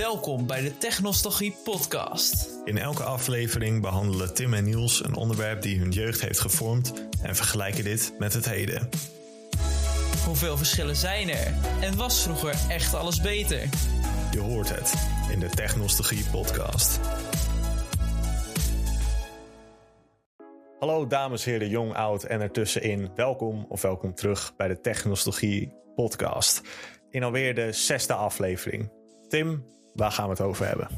Welkom bij de Technostalgie Podcast. In elke aflevering behandelen Tim en Niels een onderwerp die hun jeugd heeft gevormd en vergelijken dit met het heden. Hoeveel verschillen zijn er? En was vroeger echt alles beter? Je hoort het in de Technostalgie Podcast. Hallo dames, heren, jong, oud en ertussenin. Welkom of welkom terug bij de Technostalgie Podcast. In alweer de zesde aflevering. Tim, waar gaan we het over hebben?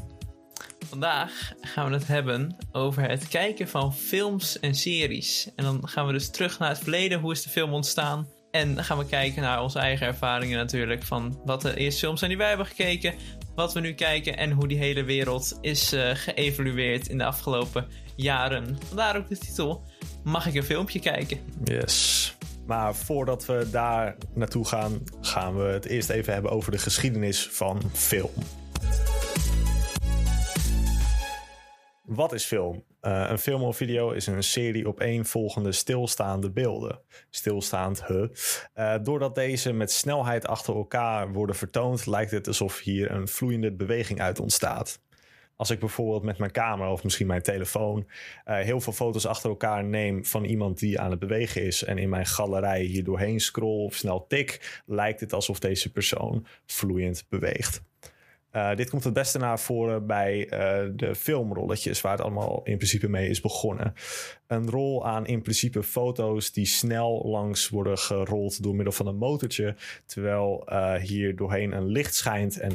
Vandaag gaan we het hebben over het kijken van films en series. En dan gaan we dus terug naar het verleden. Hoe is de film ontstaan? En dan gaan we kijken naar onze eigen ervaringen natuurlijk. Van wat de eerste films zijn die wij hebben gekeken. Wat we nu kijken en hoe die hele wereld is uh, geëvolueerd in de afgelopen jaren. Vandaar ook de titel. Mag ik een filmpje kijken? Yes. Maar voordat we daar naartoe gaan, gaan we het eerst even hebben over de geschiedenis van film. Wat is film? Uh, een film of video is een serie opeenvolgende stilstaande beelden. Stilstaand, huh. Uh, doordat deze met snelheid achter elkaar worden vertoond, lijkt het alsof hier een vloeiende beweging uit ontstaat. Als ik bijvoorbeeld met mijn camera of misschien mijn telefoon uh, heel veel foto's achter elkaar neem van iemand die aan het bewegen is en in mijn galerij hier doorheen scroll of snel tik, lijkt het alsof deze persoon vloeiend beweegt. Uh, dit komt het beste naar voren bij uh, de filmrolletjes, waar het allemaal in principe mee is begonnen. Een rol aan in principe foto's die snel langs worden gerold door middel van een motortje, terwijl uh, hier doorheen een licht schijnt en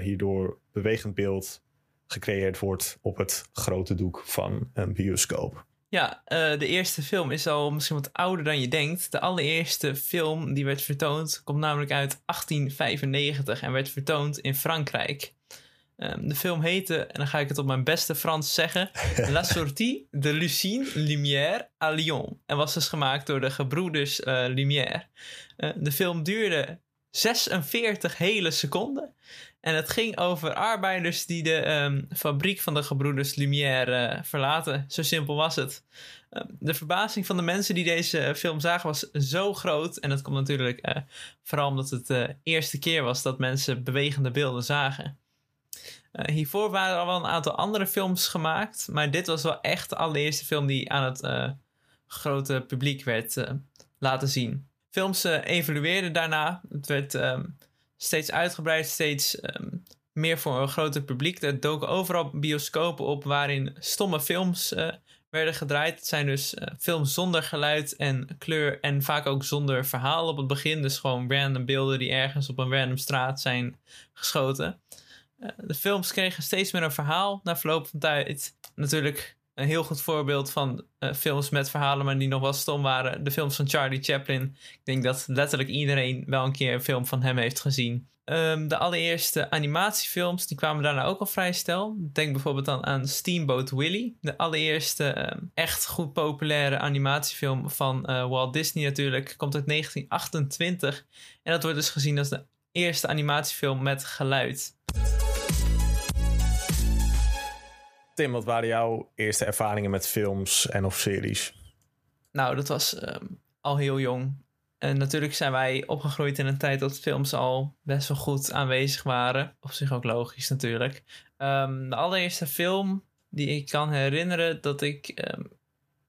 hierdoor bewegend beeld gecreëerd wordt op het grote doek van een bioscoop. Ja, uh, de eerste film is al misschien wat ouder dan je denkt. De allereerste film die werd vertoond komt namelijk uit 1895 en werd vertoond in Frankrijk. Um, de film heette, en dan ga ik het op mijn beste Frans zeggen, La Sortie de Lucine Lumière à Lyon. En was dus gemaakt door de gebroeders uh, Lumière. Uh, de film duurde 46 hele seconden. En het ging over arbeiders die de um, fabriek van de gebroeders Lumière uh, verlaten. Zo simpel was het. Uh, de verbazing van de mensen die deze film zagen was zo groot. En dat komt natuurlijk uh, vooral omdat het de eerste keer was dat mensen bewegende beelden zagen. Eh, hiervoor waren er al wel een aantal andere films gemaakt. Maar dit was wel echt de allereerste film die aan het eh, grote publiek werd eh, laten zien. Films evolueerden daarna. Het werd um, steeds uitgebreid, steeds um, meer voor een groter publiek. Er doken overal bioscopen op waarin stomme films uh, werden gedraaid. Het zijn dus uh, films zonder geluid en kleur en vaak ook zonder verhaal op het begin. Dus gewoon random beelden die ergens op een random straat zijn geschoten. De films kregen steeds meer een verhaal na verloop van tijd. Natuurlijk een heel goed voorbeeld van uh, films met verhalen, maar die nog wel stom waren. De films van Charlie Chaplin. Ik denk dat letterlijk iedereen wel een keer een film van hem heeft gezien. Um, de allereerste animatiefilms die kwamen daarna ook al vrij snel. Denk bijvoorbeeld dan aan Steamboat Willie. De allereerste um, echt goed populaire animatiefilm van uh, Walt Disney natuurlijk. Komt uit 1928. En dat wordt dus gezien als de eerste animatiefilm met geluid. Tim, wat waren jouw eerste ervaringen met films en of series? Nou, dat was um, al heel jong. En natuurlijk zijn wij opgegroeid in een tijd dat films al best wel goed aanwezig waren. Op zich ook logisch natuurlijk. Um, de allereerste film die ik kan herinneren dat ik um,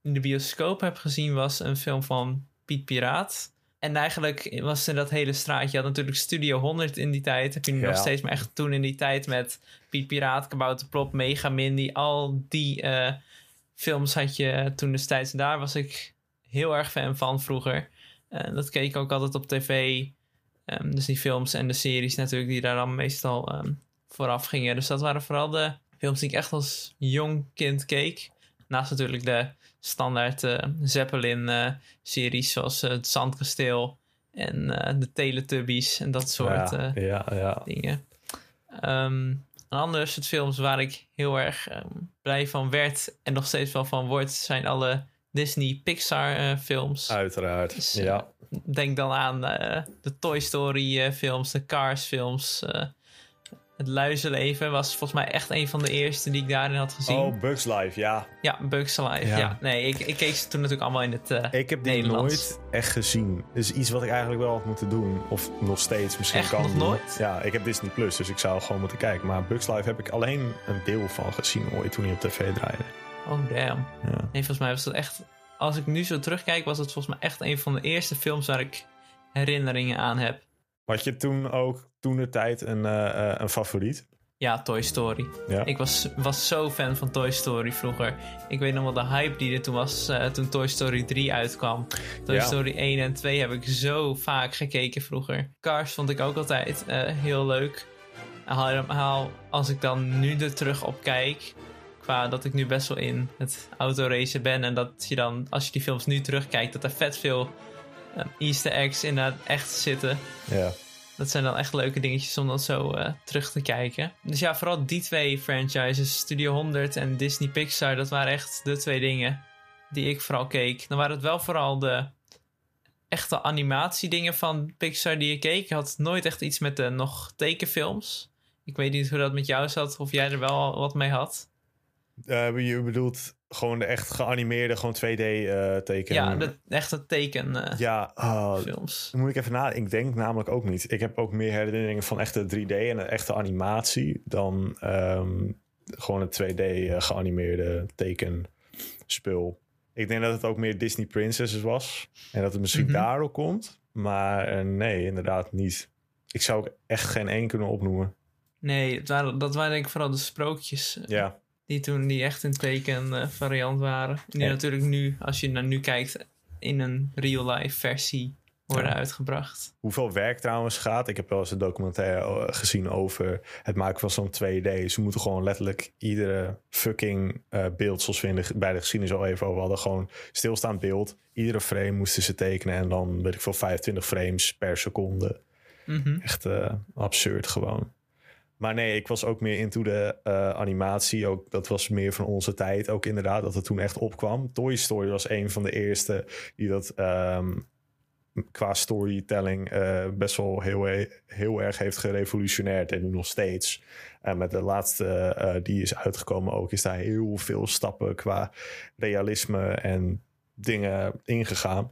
in de bioscoop heb gezien was een film van Piet Piraat. En eigenlijk was in dat hele straatje, je had natuurlijk Studio 100 in die tijd. Heb je ja. nog steeds, maar echt toen in die tijd met Piet Piraat, Kabouter Plop, Mega Mindy. Al die uh, films had je toen destijds. En daar was ik heel erg fan van vroeger. Uh, dat keek ik ook altijd op tv. Um, dus die films en de series natuurlijk die daar dan meestal um, vooraf gingen. Dus dat waren vooral de films die ik echt als jong kind keek. Naast natuurlijk de standaard uh, Zeppelin-series zoals Het Zandkasteel en de Teletubbies en dat soort ja, ja, ja. dingen. Um, een ander soort films waar ik heel erg blij van werd en nog steeds wel van word, zijn alle Disney Pixar uh, films. Uiteraard, dus, ja. Denk dan aan uh, de Toy Story films, de Cars films, Het Luizenleven was volgens mij echt een van de eerste die ik daarin had gezien. Oh, Bugs Life, ja. Ja, Bugs Life. Ja. Ja. Nee, ik, ik keek ze toen natuurlijk allemaal in het uh, Ik heb die Nederlands. nooit echt gezien. Dus iets wat ik eigenlijk wel had moeten doen. Of nog steeds misschien Echt kan nog doen. nooit? Ja, ik heb Disney Plus, dus ik zou gewoon moeten kijken. Maar Bugs Life heb ik alleen een deel van gezien ooit toen hij op tv draaide. Oh, damn. Ja. Nee, volgens mij was dat echt... Als ik nu zo terugkijk, was het volgens mij echt een van de eerste films waar ik herinneringen aan heb. Had je toen ook toen de tijd een, eh, eh, een favoriet? Ja, Toy Story. Ja. Ik was, was zo fan van Toy Story vroeger. Ik weet nog wel de hype die er toen was eh, toen Toy Story 3 uitkwam. Toy Ja. Story 1 en 2 heb ik zo vaak gekeken vroeger. Cars vond ik ook altijd heel leuk. Helemaal als ik dan nu er terug op kijk. Qua dat ik nu best wel in het autoracen ben. En dat je dan, als je die films nu terugkijkt, dat er vet veel easter eggs inderdaad echt zitten. Ja. Dat zijn dan echt leuke dingetjes om dan zo eh, terug te kijken. Dus ja, vooral die twee franchises, Studio 100 en Disney Pixar, dat waren echt de twee dingen die ik vooral keek. Dan waren het wel vooral de echte animatiedingen van Pixar die ik keek. Had nooit echt iets met de nog tekenfilms. Ik weet niet hoe dat met jou zat, of jij er wel wat mee had. Eh, je bedoelt gewoon de echt geanimeerde, gewoon 2D eh tekenen? Ja, de echte tekenfilms. Ja, oh, Dan moet ik even nadenken. Ik denk namelijk ook niet. Ik heb ook meer herinneringen van echte 3D en een echte animatie dan ehm, gewoon een 2D eh, geanimeerde tekenspul. Ik denk dat het ook meer Disney Princesses was en dat het misschien Mhm. daarop komt. Maar eh, nee, inderdaad niet. Ik zou ook echt geen één kunnen opnoemen. Nee, dat waren, dat waren denk ik vooral de sprookjes. eh, Ja, Die toen die echt een teken eh, variant waren. En die Ja. natuurlijk nu, als je naar nu kijkt, in een real-life versie worden Ja. uitgebracht. Hoeveel werk trouwens gaat. Ik heb wel eens een documentaire eh, gezien over het maken van zo'n 2D. Ze moeten gewoon letterlijk iedere fucking eh, beeld, zoals we in de, bij de geschiedenis al even over hadden, gewoon stilstaand beeld. Iedere frame moesten ze tekenen en dan weet ik veel 25 frames per seconde. Mhm. Echt absurd gewoon. Maar nee, ik was ook meer into de eh, animatie. Ook, dat was meer van onze tijd. Ook inderdaad dat het toen echt opkwam. Toy Story was een van de eerste die dat ehm, qua storytelling eh, best wel heel, heel erg heeft gerevolutioneerd. En nu nog steeds. En met de laatste eh, die is uitgekomen ook, is daar heel veel stappen qua realisme en dingen ingegaan.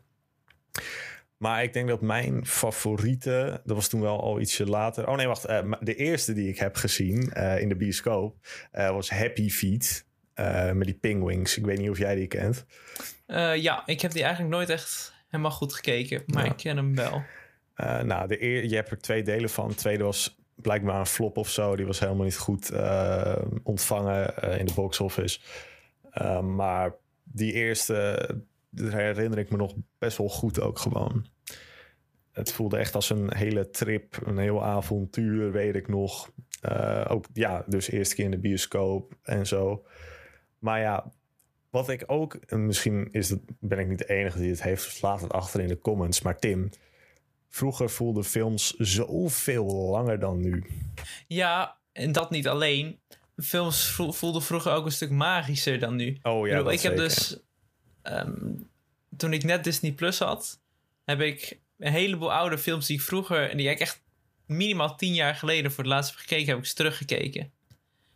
Maar ik denk dat mijn favoriete, dat was toen wel al ietsje later. Oh nee, wacht. eh, de eerste die ik heb gezien eh, in de bioscoop eh, was Happy Feet. met die pingwings. Ik weet niet of jij die kent. Ja, ik heb die eigenlijk nooit echt helemaal goed gekeken, maar Ja. ik ken hem wel. Nou, de eer, je hebt er twee delen van. De tweede was blijkbaar een flop of zo. Die was helemaal niet goed ontvangen in de box office. Maar die eerste, dat herinner ik me nog best wel goed ook gewoon. Het voelde echt als een hele trip, een heel avontuur, weet ik nog. Eh, ook ja, dus eerste keer in de bioscoop en zo. Maar ja, wat ik ook, en misschien is het, ben ik niet de enige die het heeft, dus laat het achter in de comments. Maar Tim, vroeger voelden films zoveel langer dan nu. Ja, en dat niet alleen. Films vo- voelden vroeger ook een stuk magischer dan nu. Oh Ik ja, bedoel, dat ik heb dus. Ehm, toen ik net Disney Plus had, heb ik een heleboel oude films die ik vroeger. en die ik echt minimaal tien jaar geleden voor het laatst heb gekeken, heb ik ze teruggekeken.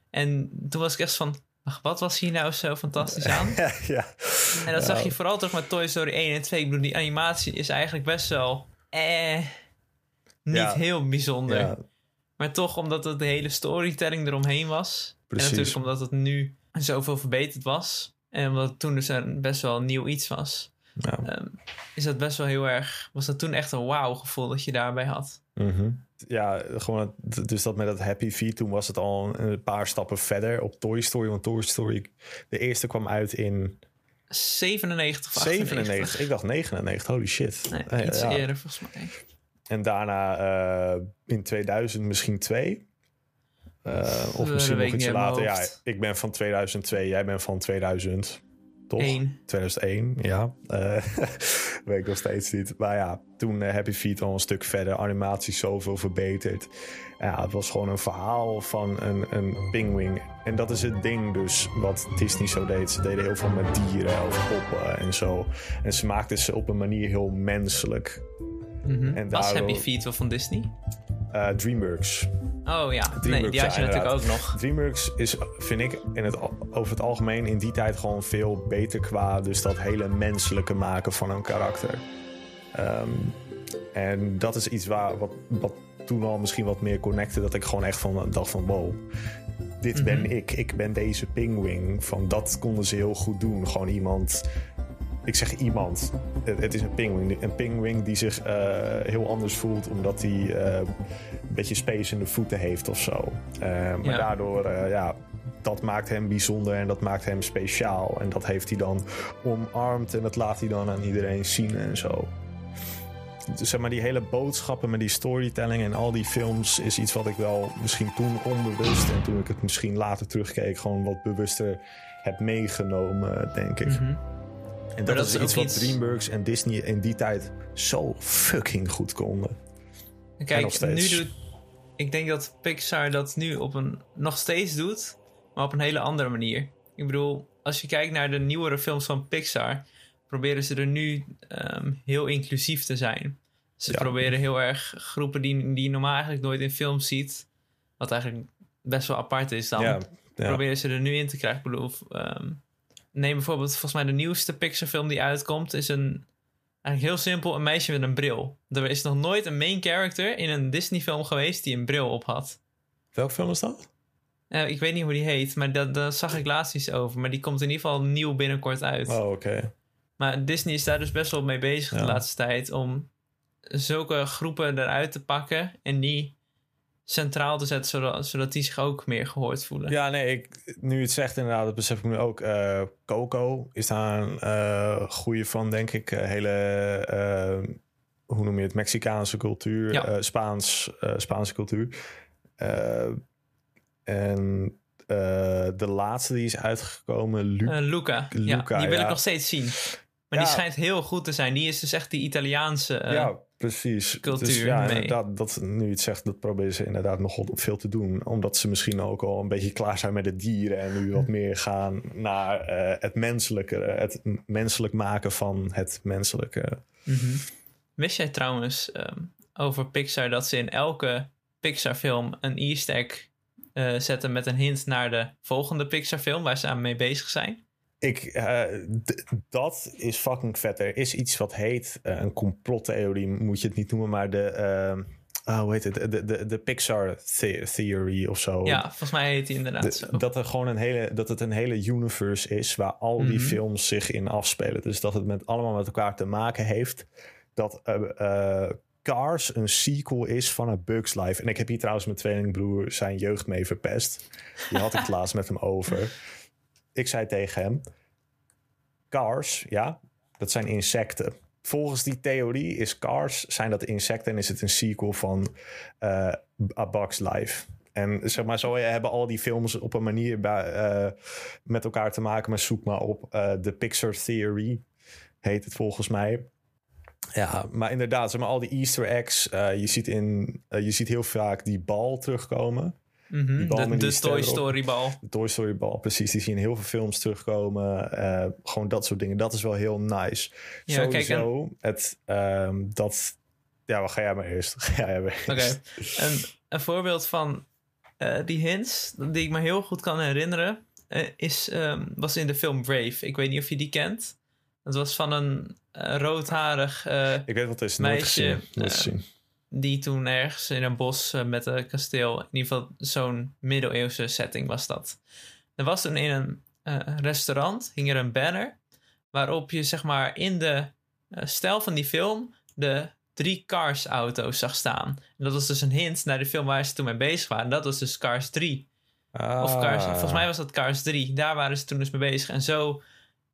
En toen was ik echt van. "Ach, Wat was hier nou zo fantastisch aan? ja. En dat zag je vooral toch met Toy Story 1 en 2. Ik bedoel, die animatie is eigenlijk best wel. Eh, niet Ja. heel bijzonder. Ja, Maar toch, omdat het de hele storytelling eromheen was. Precies. En natuurlijk omdat het nu zoveel verbeterd was. En het toen dus een best wel een nieuw iets was. ja. ehm, is dat best wel heel erg... Was dat toen echt een wauw gevoel dat je daarbij had. Mhm. Ja, gewoon het- dus dat met dat Happy Feet, toen was het al een paar stappen verder op Toy Story. Want Toy Story, de eerste kwam uit in 97 of 98. 97. Ik dacht 99, holy shit. Nee, iets ja. eerder volgens mij. En daarna eh, in 2000 misschien twee. Eh, of misschien nog ik iets later. Ja, ik ben van 2002, jij bent van 2000. Toch? Eén. 2001, ja. Eh, weet ik nog steeds niet. Maar ja, toen eh, Happy Feet al een stuk verder. Animatie zoveel verbeterd. Ja, het was gewoon een verhaal van een, een pingwing. En dat is het ding dus wat Disney zo deed. Ze deden heel veel met dieren of poppen en zo. En ze maakten ze op een manier heel menselijk. Mhm. En Was Happy Feet wel van Disney? Eh, DreamWorks. Oh ja, nee, die had je ja, natuurlijk ook nog. DreamWorks is, vind ik, in het, over het algemeen in die tijd gewoon veel beter qua dus dat hele menselijke maken van een karakter. Ehm, en dat is iets waar, wat, wat toen al misschien wat meer connecte, dat ik gewoon echt van dacht van wow, dit ben ik. Ik ben deze pingwing. Van dat konden ze heel goed doen. Gewoon iemand. Ik zeg iemand. Het, het is een pingwing. Een pingwing die zich eh, heel anders voelt omdat hij eh, een beetje space in de voeten heeft of zo. Eh, maar Ja. daardoor, ja, dat maakt hem bijzonder en dat maakt hem speciaal. En dat heeft hij dan omarmd en dat laat hij dan aan iedereen zien en zo. Dus zeg maar, die hele boodschappen met die storytelling en al die films is iets wat ik wel misschien toen onbewust en toen ik het misschien later terugkeek, gewoon wat bewuster heb meegenomen, denk ik. Mhm. En dat, dat is is iets wat iets- DreamWorks en Disney in die tijd zo fucking goed konden. Kijk, nu doet. Ik denk dat Pixar dat nu op een. nog steeds doet, maar op een hele andere manier. Ik bedoel, als je kijkt naar de nieuwere films van Pixar, proberen ze er nu ehm, heel inclusief te zijn. Ze Ja. proberen heel erg groepen die, die je normaal eigenlijk nooit in films ziet, wat eigenlijk best wel apart is dan. Ja, ja. proberen ze er nu in te krijgen. Ik bedoel, ehm, neem bijvoorbeeld, volgens mij de nieuwste Pixar-film die uitkomt, is een eigenlijk heel simpel een meisje met een bril. Er is nog nooit een main character in een Disney-film geweest die een bril op had. Welke film is dat? Eh, ik weet niet hoe die heet, maar dat- daar zag ik laatst iets over. Maar die komt in ieder geval nieuw binnenkort uit. Oh, oké. Maar Disney is daar dus best wel mee bezig de laatste tijd om zulke groepen eruit te pakken en die centraal te zetten, zodat, zodat die zich ook meer gehoord voelen. Ja, nee, ik, nu het zegt inderdaad, dat besef ik nu ook. eh, Coco is daar een eh goede van, denk ik. Eh, hele, hoe noem je het, Mexicaanse cultuur, Ja. Spaans, Spaanse cultuur. En de laatste die is uitgekomen, Lu Luca. Luca, ja, die wil ja. ik nog steeds zien. Maar Ja. die schijnt heel goed te zijn. Die is dus echt die Italiaanse. eh, ja, precies. cultuur dus ja, mee. inderdaad, dat, nu je het zegt, dat proberen ze inderdaad nog veel te doen. Omdat ze misschien ook al een beetje klaar zijn met de dieren. En nu wat meer gaan naar eh, het menselijke. Het menselijk maken van het menselijke. mhm. Wist jij trouwens ehm, over Pixar dat ze in elke Pixar-film een Easter egg eh, zetten met een hint naar de volgende Pixar-film waar ze aan mee bezig zijn? Ik, eh, dat is fucking vet. Er is iets wat heet eh, een complottheorie, moet je het niet noemen, maar de. eh, ah, hoe heet het? De, de, de Pixar the- Theory of zo. Ja, volgens mij heet die inderdaad De- zo. dat, er gewoon een hele, dat het een hele universe is waar al die Mhm. films zich in afspelen. Dus dat het met, allemaal met elkaar te maken heeft. Dat eh, Cars een sequel is van een Bugs Life. En ik heb hier trouwens mijn tweelingbroer zijn jeugd mee verpest. Die had ik het laatst met hem over. Ik zei tegen hem: Cars, ja, dat zijn insecten. Volgens die theorie is Cars, zijn dat insecten en is het een sequel van eh A Bug's Life. En zeg maar, zo hebben al die films op een manier eh, met elkaar te maken. Maar zoek maar op eh, de Pixar Theory, heet het volgens mij. Ja, maar inderdaad, zeg maar, al die Easter eggs. je, ziet in, je ziet heel vaak die bal terugkomen. Mhm, die De, Toy. Story bal. De Toy Story bal, precies. Die zie je in heel veel films terugkomen. eh, gewoon dat soort dingen. Dat is wel heel nice. Ja, kijk, Sowieso, het, ehm, dat... Ja, wat ga jij maar eerst? Ga jij maar Oké, eerst. een, een voorbeeld van eh, die hints, die ik me heel goed kan herinneren, eh, is, ehm, was in de film Brave. Ik weet niet of je die kent. Dat was van een roodharig Ik weet wat het is. Nooit Meisje, gezien. Nooit gezien. Die toen ergens in een bos eh, met een kasteel, in ieder geval zo'n middeleeuwse setting was dat. Er was toen in een eh, restaurant, hing er een banner, waarop je zeg maar in de eh, stijl van die film de drie Cars auto's zag staan. En dat was dus een hint naar de film waar ze toen mee bezig waren. Dat was dus Cars 3. Of Cars, Ah. volgens mij was dat Cars 3. Daar waren ze toen dus mee bezig. En zo,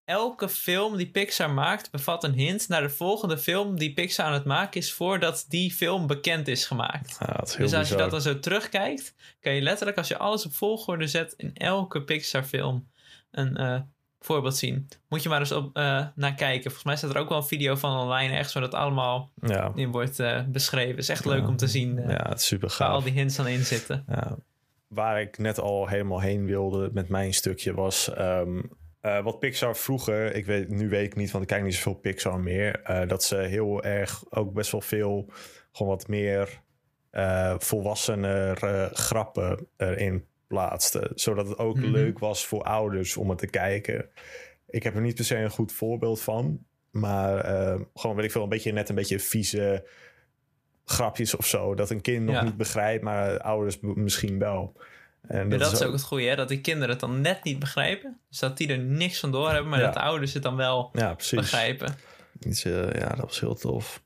elke film die Pixar maakt, bevat een hint naar de volgende film die Pixar aan het maken is voordat die film bekend is gemaakt. Dat is heel Dus als je dat dan zo terugkijkt, kan je letterlijk, als je alles op volgorde zet, in elke Pixar-film een eh, voorbeeld zien. Moet je maar eens op, eh, naar kijken. Volgens mij staat er ook wel een video van online, echt waar dat allemaal Ja, in wordt eh, beschreven. is echt leuk Ja. om te zien ja, het is super waar al gaaf. die hints dan in zitten. Ja. Waar ik net al helemaal heen wilde met mijn stukje was... ehm, eh, wat Pixar vroeger, ik weet, nu weet ik niet, want ik kijk niet zoveel Pixar meer. eh, dat ze heel erg ook best wel veel, gewoon wat meer uh, volwassenere grappen erin plaatste. Zodat het ook Mhm. leuk was voor ouders om het te kijken. Ik heb er niet per se een goed voorbeeld van. Maar eh, gewoon, weet ik veel, een beetje net een beetje vieze grapjes of zo. Dat een kind nog Ja. niet begrijpt, maar ouders misschien wel. En Ja, dat is ook het goede, hè? Dat die kinderen het dan net niet begrijpen. Dus dat die er niks van door hebben, maar Ja. dat de ouders het dan wel Ja, precies. begrijpen. Iets, eh, ja, dat was heel tof.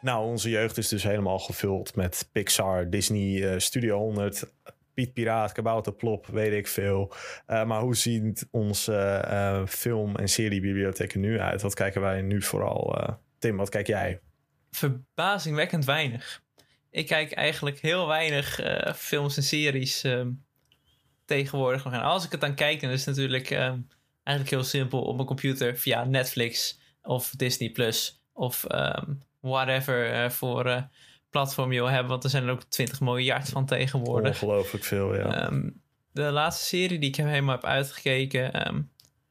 Nou, onze jeugd is dus helemaal gevuld met Pixar, Disney, eh, Studio 100, Piet Piraat, Kabouter Plop, weet ik veel. Eh, maar hoe ziet onze film- en seriebibliotheek er nu uit? Wat kijken wij nu vooral? Tim, wat kijk jij? Verbazingwekkend weinig. Ik kijk eigenlijk heel weinig eh, films en series ehm, tegenwoordig nog. En als ik het dan kijk, dan is het natuurlijk ehm, eigenlijk heel simpel op mijn computer via Netflix of Disney Plus of ehm, whatever eh, voor eh, platform je wil hebben. Want er zijn er ook 20 miljard van tegenwoordig. Ongelooflijk veel, ja. De laatste serie die ik helemaal heb uitgekeken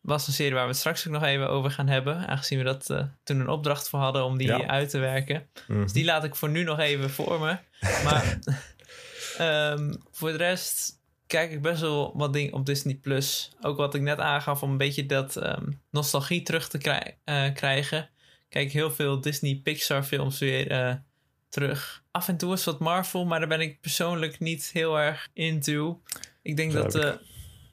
was een serie waar we het straks ook nog even over gaan hebben. Aangezien we dat eh, toen een opdracht voor hadden om die Ja. uit te werken. Mhm. Dus die laat ik voor nu nog even voor me. Maar ehm, voor de rest kijk ik best wel wat dingen op Disney Plus. Ook wat ik net aangaf om een beetje dat ehm, nostalgie terug te krij- eh, krijgen. Kijk heel veel Disney Pixar films weer eh, terug. Af en toe is wat Marvel, maar daar ben ik persoonlijk niet heel erg into. Ik denk dat de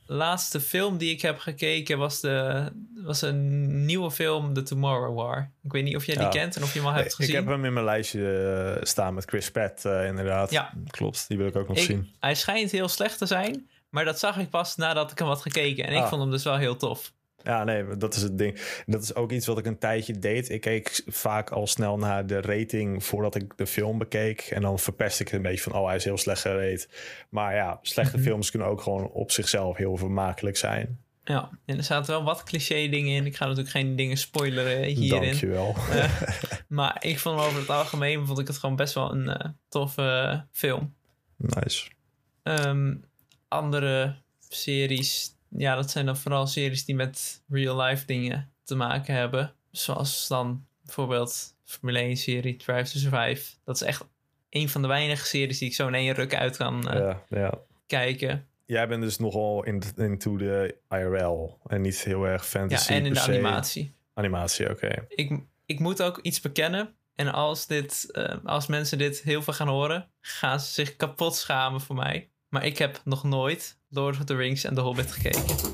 laatste film die ik heb gekeken was, de, was een nieuwe film, The Tomorrow War. Ik weet niet of jij die Ja. kent en of je hem al hebt ik gezien. heb hem in mijn lijstje eh, staan met Chris Pratt, eh, inderdaad. Ja. Klopt, die wil ik ook nog Ik- zien. Hij schijnt heel slecht te zijn, maar dat zag ik pas nadat ik hem had gekeken. En ik Ah. vond hem dus wel heel tof. Ja, nee, dat is het ding. Dat is ook iets wat ik een tijdje deed. Ik keek vaak al snel naar de rating voordat ik de film bekeek. En dan verpest ik het een beetje van, oh, hij is heel slecht gerate. Maar ja, slechte Mhm. films kunnen ook gewoon op zichzelf heel vermakelijk zijn. Ja, en er zaten wel wat cliché dingen in. Ik ga natuurlijk geen dingen spoileren hierin. Dankjewel. Eh, maar ik vond over het algemeen vond ik het gewoon best wel een eh, toffe eh, film. nice. Ehm, andere series, ja, dat zijn dan vooral series die met real-life dingen te maken hebben. Zoals dan bijvoorbeeld Formule 1 serie Drive to Survive. Dat is echt een van de weinige series die ik zo in één ruk uit kan eh, Ja, ja. kijken. Jij bent dus nogal in, into de IRL en niet heel erg Ja, fantasy en in de se. animatie. Animatie, oké. Ik, ik moet ook iets bekennen. En als, dit, eh, als mensen dit heel veel gaan horen, gaan ze zich kapot schamen voor mij. Maar ik heb nog nooit Lord of the Rings en The Hobbit gekeken.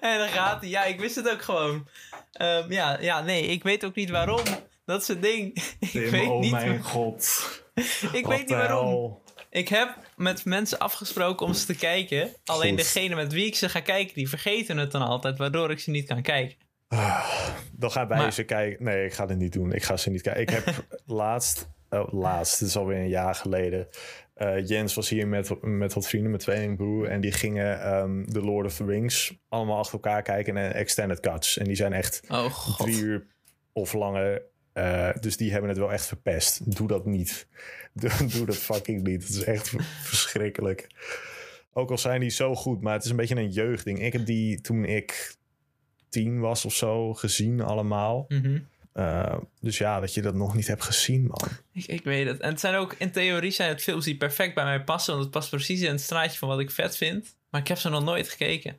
en dan gaat hij. Ja, ik wist het ook gewoon. Ehm, ja, ja, nee, ik weet ook niet waarom. Dat is het ding. ik weet oh niet, mijn god. ik weet niet waarom. Ik heb met mensen afgesproken om ze te kijken. Alleen Goed. degene met wie ik ze ga kijken, die vergeten het dan altijd, waardoor ik ze niet kan kijken. Dan gaan wij Maar- ze kijken. Nee, ik ga het niet doen. Ik ga ze niet kijken. Ik heb laatst, oh, laatst, het is alweer een jaar geleden. Eh, Jens was hier met, met wat vrienden, met tweelingbroer. En die gingen ehm The Lord of the Rings allemaal achter elkaar kijken en extended cuts. En die zijn echt Oh drie uur of langer. Eh, dus die hebben het wel echt verpest. Doe dat niet. Doe, doe dat fucking niet. Het is echt verschrikkelijk. Ook al zijn die zo goed, maar het is een beetje een jeugdding. Ik heb die toen ik tien was of zo gezien allemaal. Mhm. Eh, dus ja, dat je dat nog niet hebt gezien, man. Ik, ik weet het. En het zijn ook, in theorie zijn het films die perfect bij mij passen. Want het past precies in het straatje van wat ik vet vind. Maar ik heb ze nog nooit gekeken.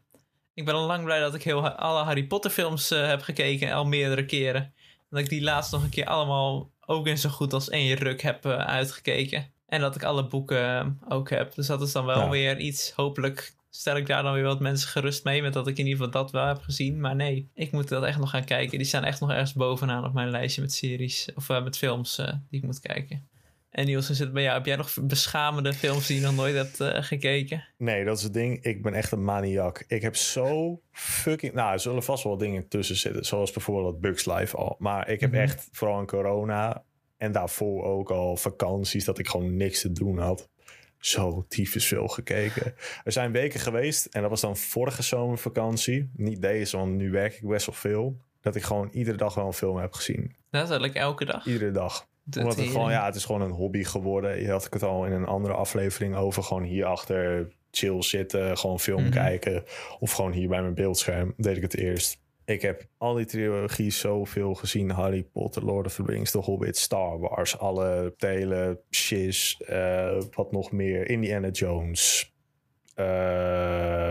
Ik ben al lang blij dat ik heel, alle Harry Potter films eh, heb gekeken. Al meerdere keren. En dat ik die laatst nog een keer allemaal ook in zo goed als één ruk heb eh, uitgekeken. En dat ik alle boeken ook heb. Dus dat is dan wel Ja. weer iets. Hopelijk stel ik daar dan weer wat mensen gerust mee. Met dat ik in ieder geval dat wel heb gezien. Maar nee, ik moet dat echt nog gaan kijken. Die staan echt nog ergens bovenaan op mijn lijstje met series. Of eh, met films eh, die ik moet kijken. En Niels, hoe zit bij jou? Heb jij nog beschamende films die je nog nooit hebt eh, gekeken? Nee, dat is het ding. Ik ben echt een maniak. Ik heb zo fucking... Nou, er zullen vast wel dingen tussen zitten. Zoals bijvoorbeeld Bugs Life al. Maar ik heb Mhm. echt, vooral in corona... en daarvoor ook al vakanties... dat ik gewoon niks te doen had. Zo tyfus veel gekeken. Er zijn weken geweest... en dat was dan vorige zomervakantie. Niet deze, want nu werk ik best wel veel. Dat ik gewoon iedere dag wel een film heb gezien. Dat is eigenlijk elke dag. Iedere dag. Omdat het gewoon, ja, het is gewoon een hobby geworden. Je had ik het al in een andere aflevering over. Gewoon hierachter chill zitten, gewoon film Mhm. kijken. Of gewoon hier bij mijn beeldscherm deed ik het eerst. Ik heb al die trilogieën zoveel gezien. Harry Potter, Lord of the Rings, The Hobbit, Star Wars. Alle delen, Shiz, uh, wat nog meer. Indiana Jones. Uh,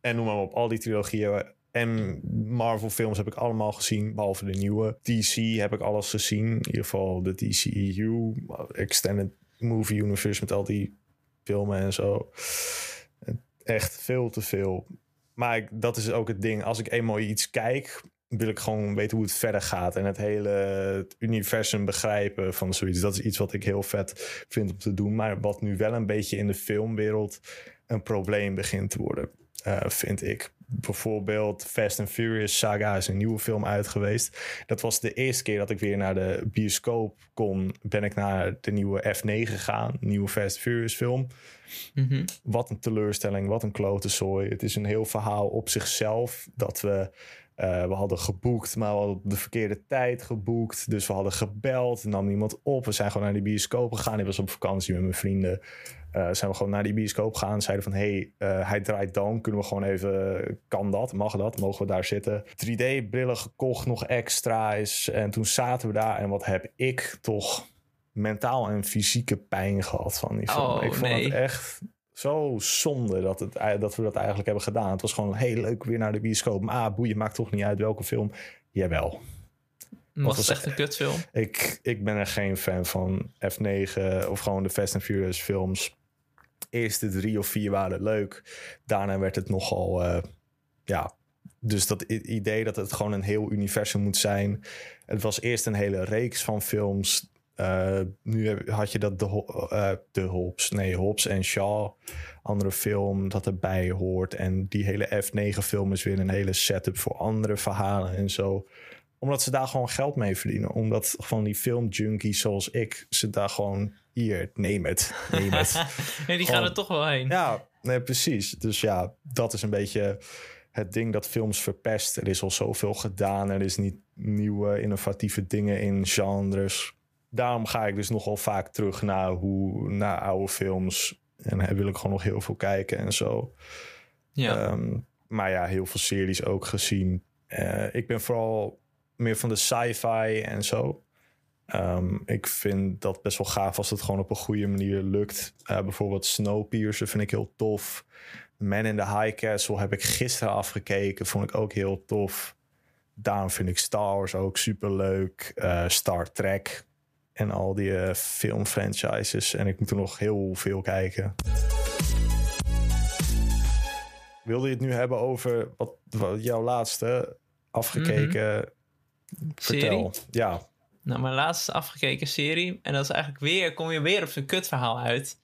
en noem maar op. Al die trilogieën en Marvel films heb ik allemaal gezien, behalve de nieuwe. DC heb ik alles gezien. In ieder geval de DCEU, Extended Movie Universe met al die filmen en zo. Echt veel te veel. Maar ik, dat is ook het ding. Als ik eenmaal iets kijk, wil ik gewoon weten hoe het verder gaat. En het hele universum begrijpen van zoiets. Dat is iets wat ik heel vet vind om te doen. Maar wat nu wel een beetje in de filmwereld een probleem begint te worden. Uh, vind ik bijvoorbeeld Fast and Furious Saga is een nieuwe film uit geweest. Dat was de eerste keer dat ik weer naar de bioscoop kon. Ben ik naar de nieuwe F9 gegaan, nieuwe Fast and Furious film. Mhm. Wat een teleurstelling, wat een klote zooi. Het is een heel verhaal op zichzelf dat we uh, we hadden geboekt, maar we hadden de verkeerde tijd geboekt. Dus we hadden gebeld, nam niemand op. We zijn gewoon naar die bioscoop gegaan. Ik was op vakantie met mijn vrienden. Uh, zijn we gewoon naar die bioscoop gegaan. Zeiden van, hey, uh, hij draait dan. Kunnen we gewoon even, kan dat? Mag dat? Mogen we daar zitten? 3D-brillen gekocht, nog extra's. En toen zaten we daar. En wat heb ik toch mentaal en fysieke pijn gehad van die film. Oh, ik vond nee. het echt zo zonde dat, het, dat we dat eigenlijk hebben gedaan. Het was gewoon heel leuk weer naar de bioscoop. Maar ah, boeien, maakt toch niet uit welke film. Jawel. Was het echt een kutfilm? Ik, ik ben er geen fan van F9 of gewoon de Fast and Furious films. Eerste drie of vier waren leuk. Daarna werd het nogal, uh, ja... Dus dat idee dat het gewoon een heel universum moet zijn. Het was eerst een hele reeks van films. Uh, nu had je dat de, uh, de Hobbs, nee, Hobbs en Shaw, andere film dat erbij hoort. En die hele F9-film is weer een hele setup voor andere verhalen en zo. Omdat ze daar gewoon geld mee verdienen. Omdat van die filmjunkies zoals ik, ze daar gewoon hier, neem het, neem het. nee, die gaan er toch wel heen. ja, nee, precies. Dus ja, dat is een beetje het ding dat films verpest. Er is al zoveel gedaan. Er is niet nieuwe, innovatieve dingen in genres. Daarom ga ik dus nogal vaak terug naar, hoe, naar oude films. En dan wil ik gewoon nog heel veel kijken en zo. Ja. Ehm, maar ja, heel veel series ook gezien. Eh, ik ben vooral meer van de sci-fi en zo. Ehm, ik vind dat best wel gaaf als het gewoon op een goede manier lukt. Eh, bijvoorbeeld Snowpiercer vind ik heel tof. Man in the High Castle heb ik gisteren afgekeken. Vond ik ook heel tof. Daarom vind ik Star Wars ook super leuk. Star Trek en al die eh, filmfranchises. En ik moet er nog heel veel kijken. Wilde je het nu hebben over wat, wat jouw laatste afgekeken? Vertel. Ja, Nou, mijn laatste afgekeken serie. En dat is eigenlijk weer, kom je weer op zo'n kutverhaal uit.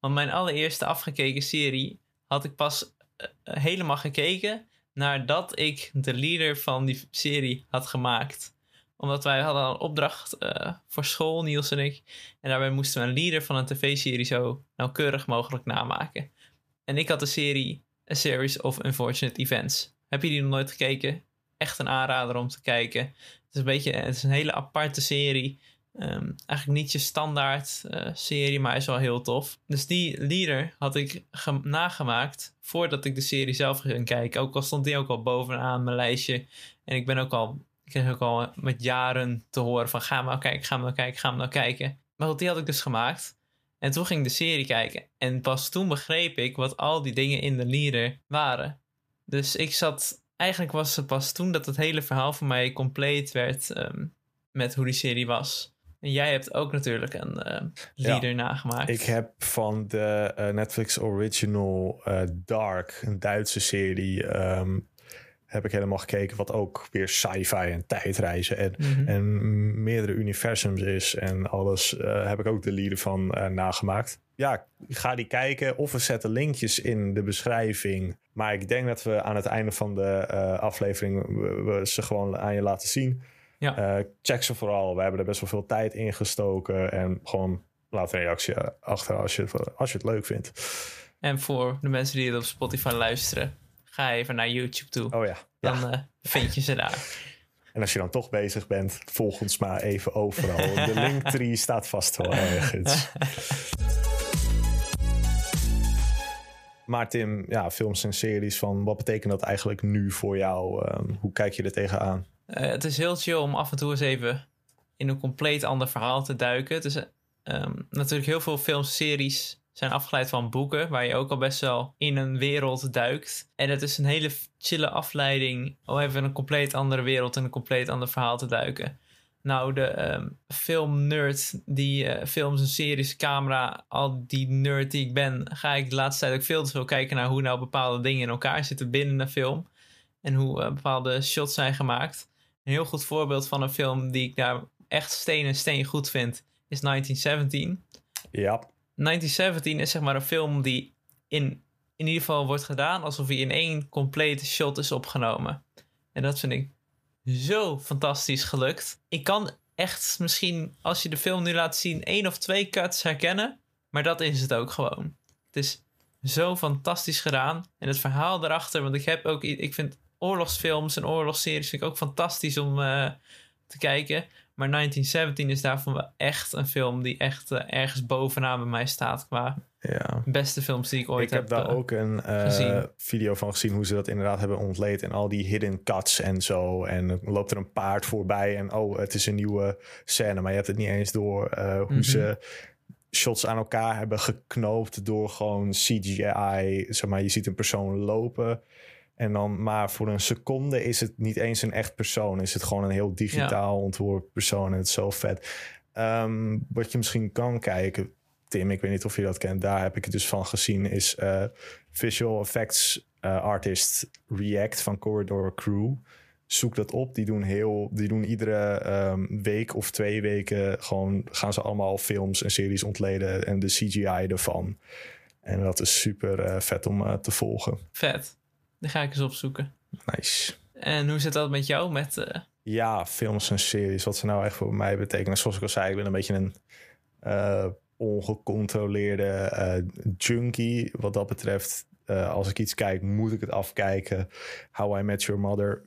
Want mijn allereerste afgekeken serie had ik pas eh, helemaal gekeken nadat ik de leader van die serie had gemaakt. Omdat wij hadden een opdracht eh, voor school, Niels en ik. En daarbij moesten we een leader van een tv-serie zo nauwkeurig mogelijk namaken. En ik had de serie A Series of Unfortunate Events. Heb je die nog nooit gekeken? Echt een aanrader om te kijken. Het is een beetje, het is een hele aparte serie. Ehm, eigenlijk niet je standaard eh, serie, maar is wel heel tof. Dus die leader had ik ge- nagemaakt voordat ik de serie zelf ging kijken. Ook al stond die ook al bovenaan mijn lijstje. En ik ben ook al, kreeg ook al met jaren te horen van ga maar kijken, ga maar kijken, ga maar nou kijken. Maar goed, die had ik dus gemaakt. En toen ging ik de serie kijken. En pas toen begreep ik wat al die dingen in de leader waren. Dus ik zat. Eigenlijk was het pas toen dat het hele verhaal voor mij compleet werd ehm, met hoe die serie was. En jij hebt ook natuurlijk een ehm, leader nagemaakt. ik heb van de eh, Netflix original eh, Dark, een Duitse serie, ehm, heb ik helemaal gekeken. Wat ook weer sci-fi en tijdreizen en, Mhm. en meerdere universums is en alles. eh, heb ik ook de lieden van eh, nagemaakt. Ja, ga die kijken of we zetten linkjes in de beschrijving. Maar ik denk dat we aan het einde van de eh, aflevering we, we ze gewoon aan je laten zien. Ja. Check ze vooral. We hebben er best wel veel tijd in gestoken. En gewoon laat een reactie achter als je, als je het leuk vindt. En voor de mensen die het op Spotify luisteren, ga even naar YouTube toe. Oh ja. ja. Dan eh, vind je ze daar. En als je dan toch bezig bent, volg ons maar even overal. De linktree staat vast wel ergens. Maar Tim, ja, films en series van wat betekent dat eigenlijk nu voor jou? Ehm, hoe kijk je er tegenaan? Uh, het is heel chill om af en toe eens even in een compleet ander verhaal te duiken. Het is um, natuurlijk heel veel films en series zijn afgeleid van boeken, waar je ook al best wel in een wereld duikt. En het is een hele chille afleiding om even een compleet andere wereld en een compleet ander verhaal te duiken. Nou, de um, filmnerd die uh, films en series, camera, al die nerd die ik ben, ga ik de laatste tijd ook veel te veel kijken naar hoe nou bepaalde dingen in elkaar zitten binnen een film. En hoe uh, bepaalde shots zijn gemaakt. Een heel goed voorbeeld van een film die ik daar echt steen en steen goed vind, is 1917. Ja. 1917 is zeg maar een film die in, in ieder geval wordt gedaan alsof hij in één complete shot is opgenomen. En dat vind ik zo fantastisch gelukt. Ik kan echt misschien, als je de film nu laat zien, één of twee cuts herkennen. Maar dat is het ook gewoon. Het is zo fantastisch gedaan. En het verhaal erachter, want ik heb ook, ik vind oorlogsfilms en oorlogsseries vind ik ook fantastisch om uh, te kijken. Maar 1917 is daarvan wel echt een film die echt uh, ergens bovenaan bij mij staat qua ja. beste films die ik ooit ik heb Ik heb daar uh, ook een uh, video van gezien hoe ze dat inderdaad hebben ontleed. En al die hidden cuts en zo. En dan loopt er een paard voorbij en oh, het is een nieuwe scène. Maar je hebt het niet eens door hoe mm -hmm. ze shots aan elkaar hebben geknoopt door gewoon CGI. Zeg maar, je ziet een persoon lopen. En dan, maar voor een seconde is het niet eens een echt persoon. Is het gewoon een heel digitaal ja. ontworpen persoon. En het is zo vet. Um, wat je misschien kan kijken, Tim, ik weet niet of je dat kent. Daar heb ik het dus van gezien. Is uh, visual effects uh, artist React van Corridor Crew. Zoek dat op. Die doen heel, die doen iedere um, week of twee weken gewoon gaan ze allemaal films en series ontleden en de CGI ervan. En dat is super uh, vet om te volgen. Vet. Die ga ik eens opzoeken. Nice. En hoe zit dat met jou? Met, uh... Ja, films en series. Wat ze nou echt voor mij betekenen. Zoals ik al zei, ik ben een beetje een uh, ongecontroleerde uh, junkie. Wat dat betreft, als ik iets kijk, moet ik het afkijken. How I Met Your Mother.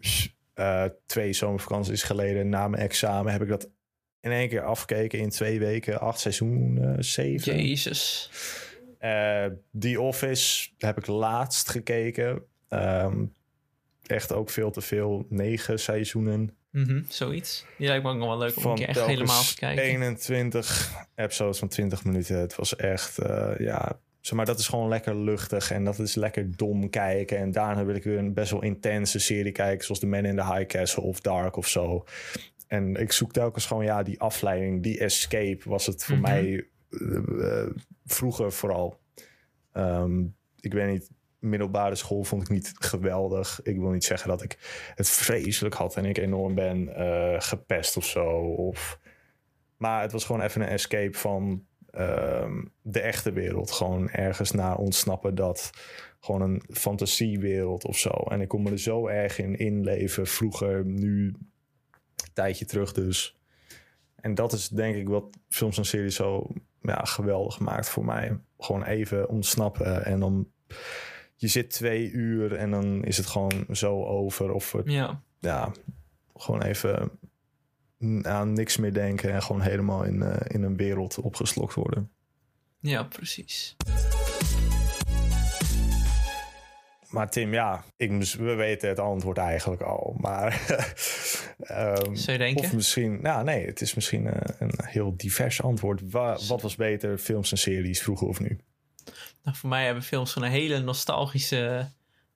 twee zomervakanties geleden, na mijn examen, heb ik dat in één keer afgekeken in twee weken. Acht seizoen, zeven. Jezus. The Office heb ik laatst gekeken. Um, echt ook veel te veel. Negen seizoenen. Mm -hmm, zoiets. Die lijkt me ook nog wel leuk om een keer echt helemaal te kijken. 21 episodes van 20 minuten. Het was echt, uh, ja... Zeg maar, dat is gewoon lekker luchtig en dat is lekker dom kijken. En daarna wil ik weer een best wel intense serie kijken... zoals The Man in the High Castle of Dark of zo. En ik zoek telkens gewoon, ja, die afleiding, die escape... was het voor mm -hmm. mij uh, vroeger vooral. Um, ik weet niet middelbare school vond ik niet geweldig. Ik wil niet zeggen dat ik het vreselijk had en ik enorm ben uh, gepest of zo. Of... Maar het was gewoon even een escape van uh, de echte wereld. Gewoon ergens naar ontsnappen dat gewoon een fantasiewereld of zo. En ik kon me er zo erg in inleven. Vroeger, nu, een tijdje terug dus. En dat is denk ik wat films en series zo ja, geweldig maakt voor mij. Gewoon even ontsnappen en dan je zit twee uur en dan is het gewoon zo over. Of het, ja. ja, gewoon even aan niks meer denken en gewoon helemaal in, uh, in een wereld opgeslokt worden. Ja, precies. Maar Tim, ja, ik, we weten het antwoord eigenlijk al. Maar. um, Zou je denken? Of misschien. Nou, nee, het is misschien een, een heel divers antwoord. Wa, wat was beter, films en series, vroeger of nu? Nou, voor mij hebben films van een hele nostalgische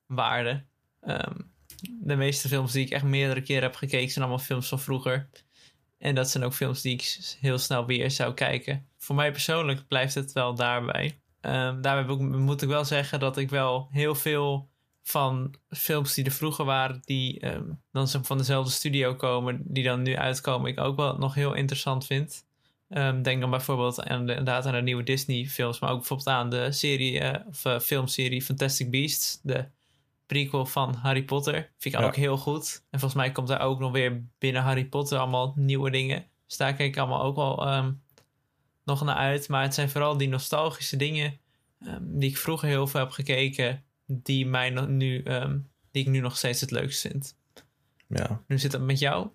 waarde. Um, de meeste films die ik echt meerdere keren heb gekeken zijn allemaal films van vroeger. En dat zijn ook films die ik heel snel weer zou kijken. Voor mij persoonlijk blijft het wel daarbij. Um, daarbij moet ik wel zeggen dat ik wel heel veel van films die er vroeger waren, die um, dan van dezelfde studio komen, die dan nu uitkomen, ik ook wel nog heel interessant vind. Um, denk dan bijvoorbeeld aan de, inderdaad aan de nieuwe Disney-films, maar ook bijvoorbeeld aan de serie uh, of uh, filmserie Fantastic Beasts, de prequel van Harry Potter. Vind ik ja. ook heel goed. En volgens mij komt daar ook nog weer binnen Harry Potter allemaal nieuwe dingen. Dus daar kijk ik allemaal ook wel um, nog naar uit. Maar het zijn vooral die nostalgische dingen um, die ik vroeger heel veel heb gekeken, die, mij nu, die ik nu nog steeds het leukst vind. Ja. Nu zit het met jou?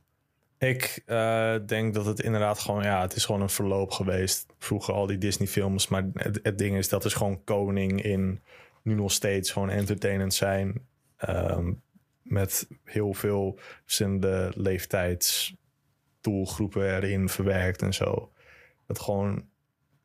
Ik uh, denk dat het inderdaad gewoon, ja, het is gewoon een verloop geweest. Vroeger al die Disney films, maar het, het, ding is, dat is gewoon koning in nu nog steeds gewoon entertainend zijn. Ehm, met heel veel verschillende leeftijdsdoelgroepen erin verwerkt en zo. Het gewoon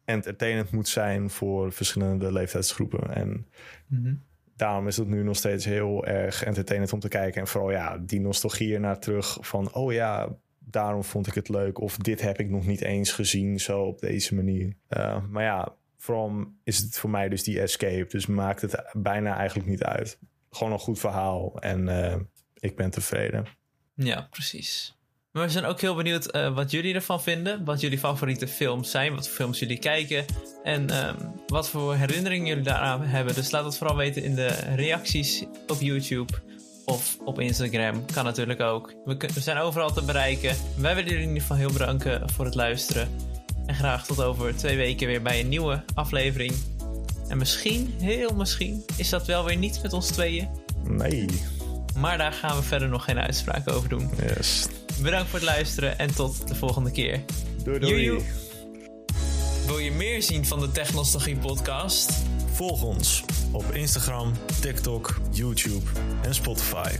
entertainend moet zijn voor verschillende leeftijdsgroepen. En Mhm. daarom is het nu nog steeds heel erg entertainend om te kijken. En vooral ja, die nostalgie ernaar terug van... oh ja, daarom vond ik het leuk. Of dit heb ik nog niet eens gezien, zo op deze manier. Uh, maar ja, vooral is het voor mij dus die escape. Dus maakt het bijna eigenlijk niet uit. Gewoon een goed verhaal en uh, ik ben tevreden. Ja, precies. We zijn ook heel benieuwd uh, wat jullie ervan vinden. Wat jullie favoriete films zijn. Wat voor films jullie kijken. En um, wat voor herinneringen jullie daaraan hebben. Dus laat het vooral weten in de reacties op YouTube. Of op Instagram. Kan natuurlijk ook. We, we zijn overal te bereiken. Wij willen jullie in ieder geval heel bedanken voor het luisteren. En graag tot over twee weken weer bij een nieuwe aflevering. En misschien, heel misschien, is dat wel weer niet met ons tweeën. Nee. Maar daar gaan we verder nog geen uitspraak over doen. Yes. Bedankt voor het luisteren en tot de volgende keer. Doei doei. Joejoe. Wil je meer zien van de Technostalgie podcast? Volg ons op Instagram, TikTok, YouTube en Spotify.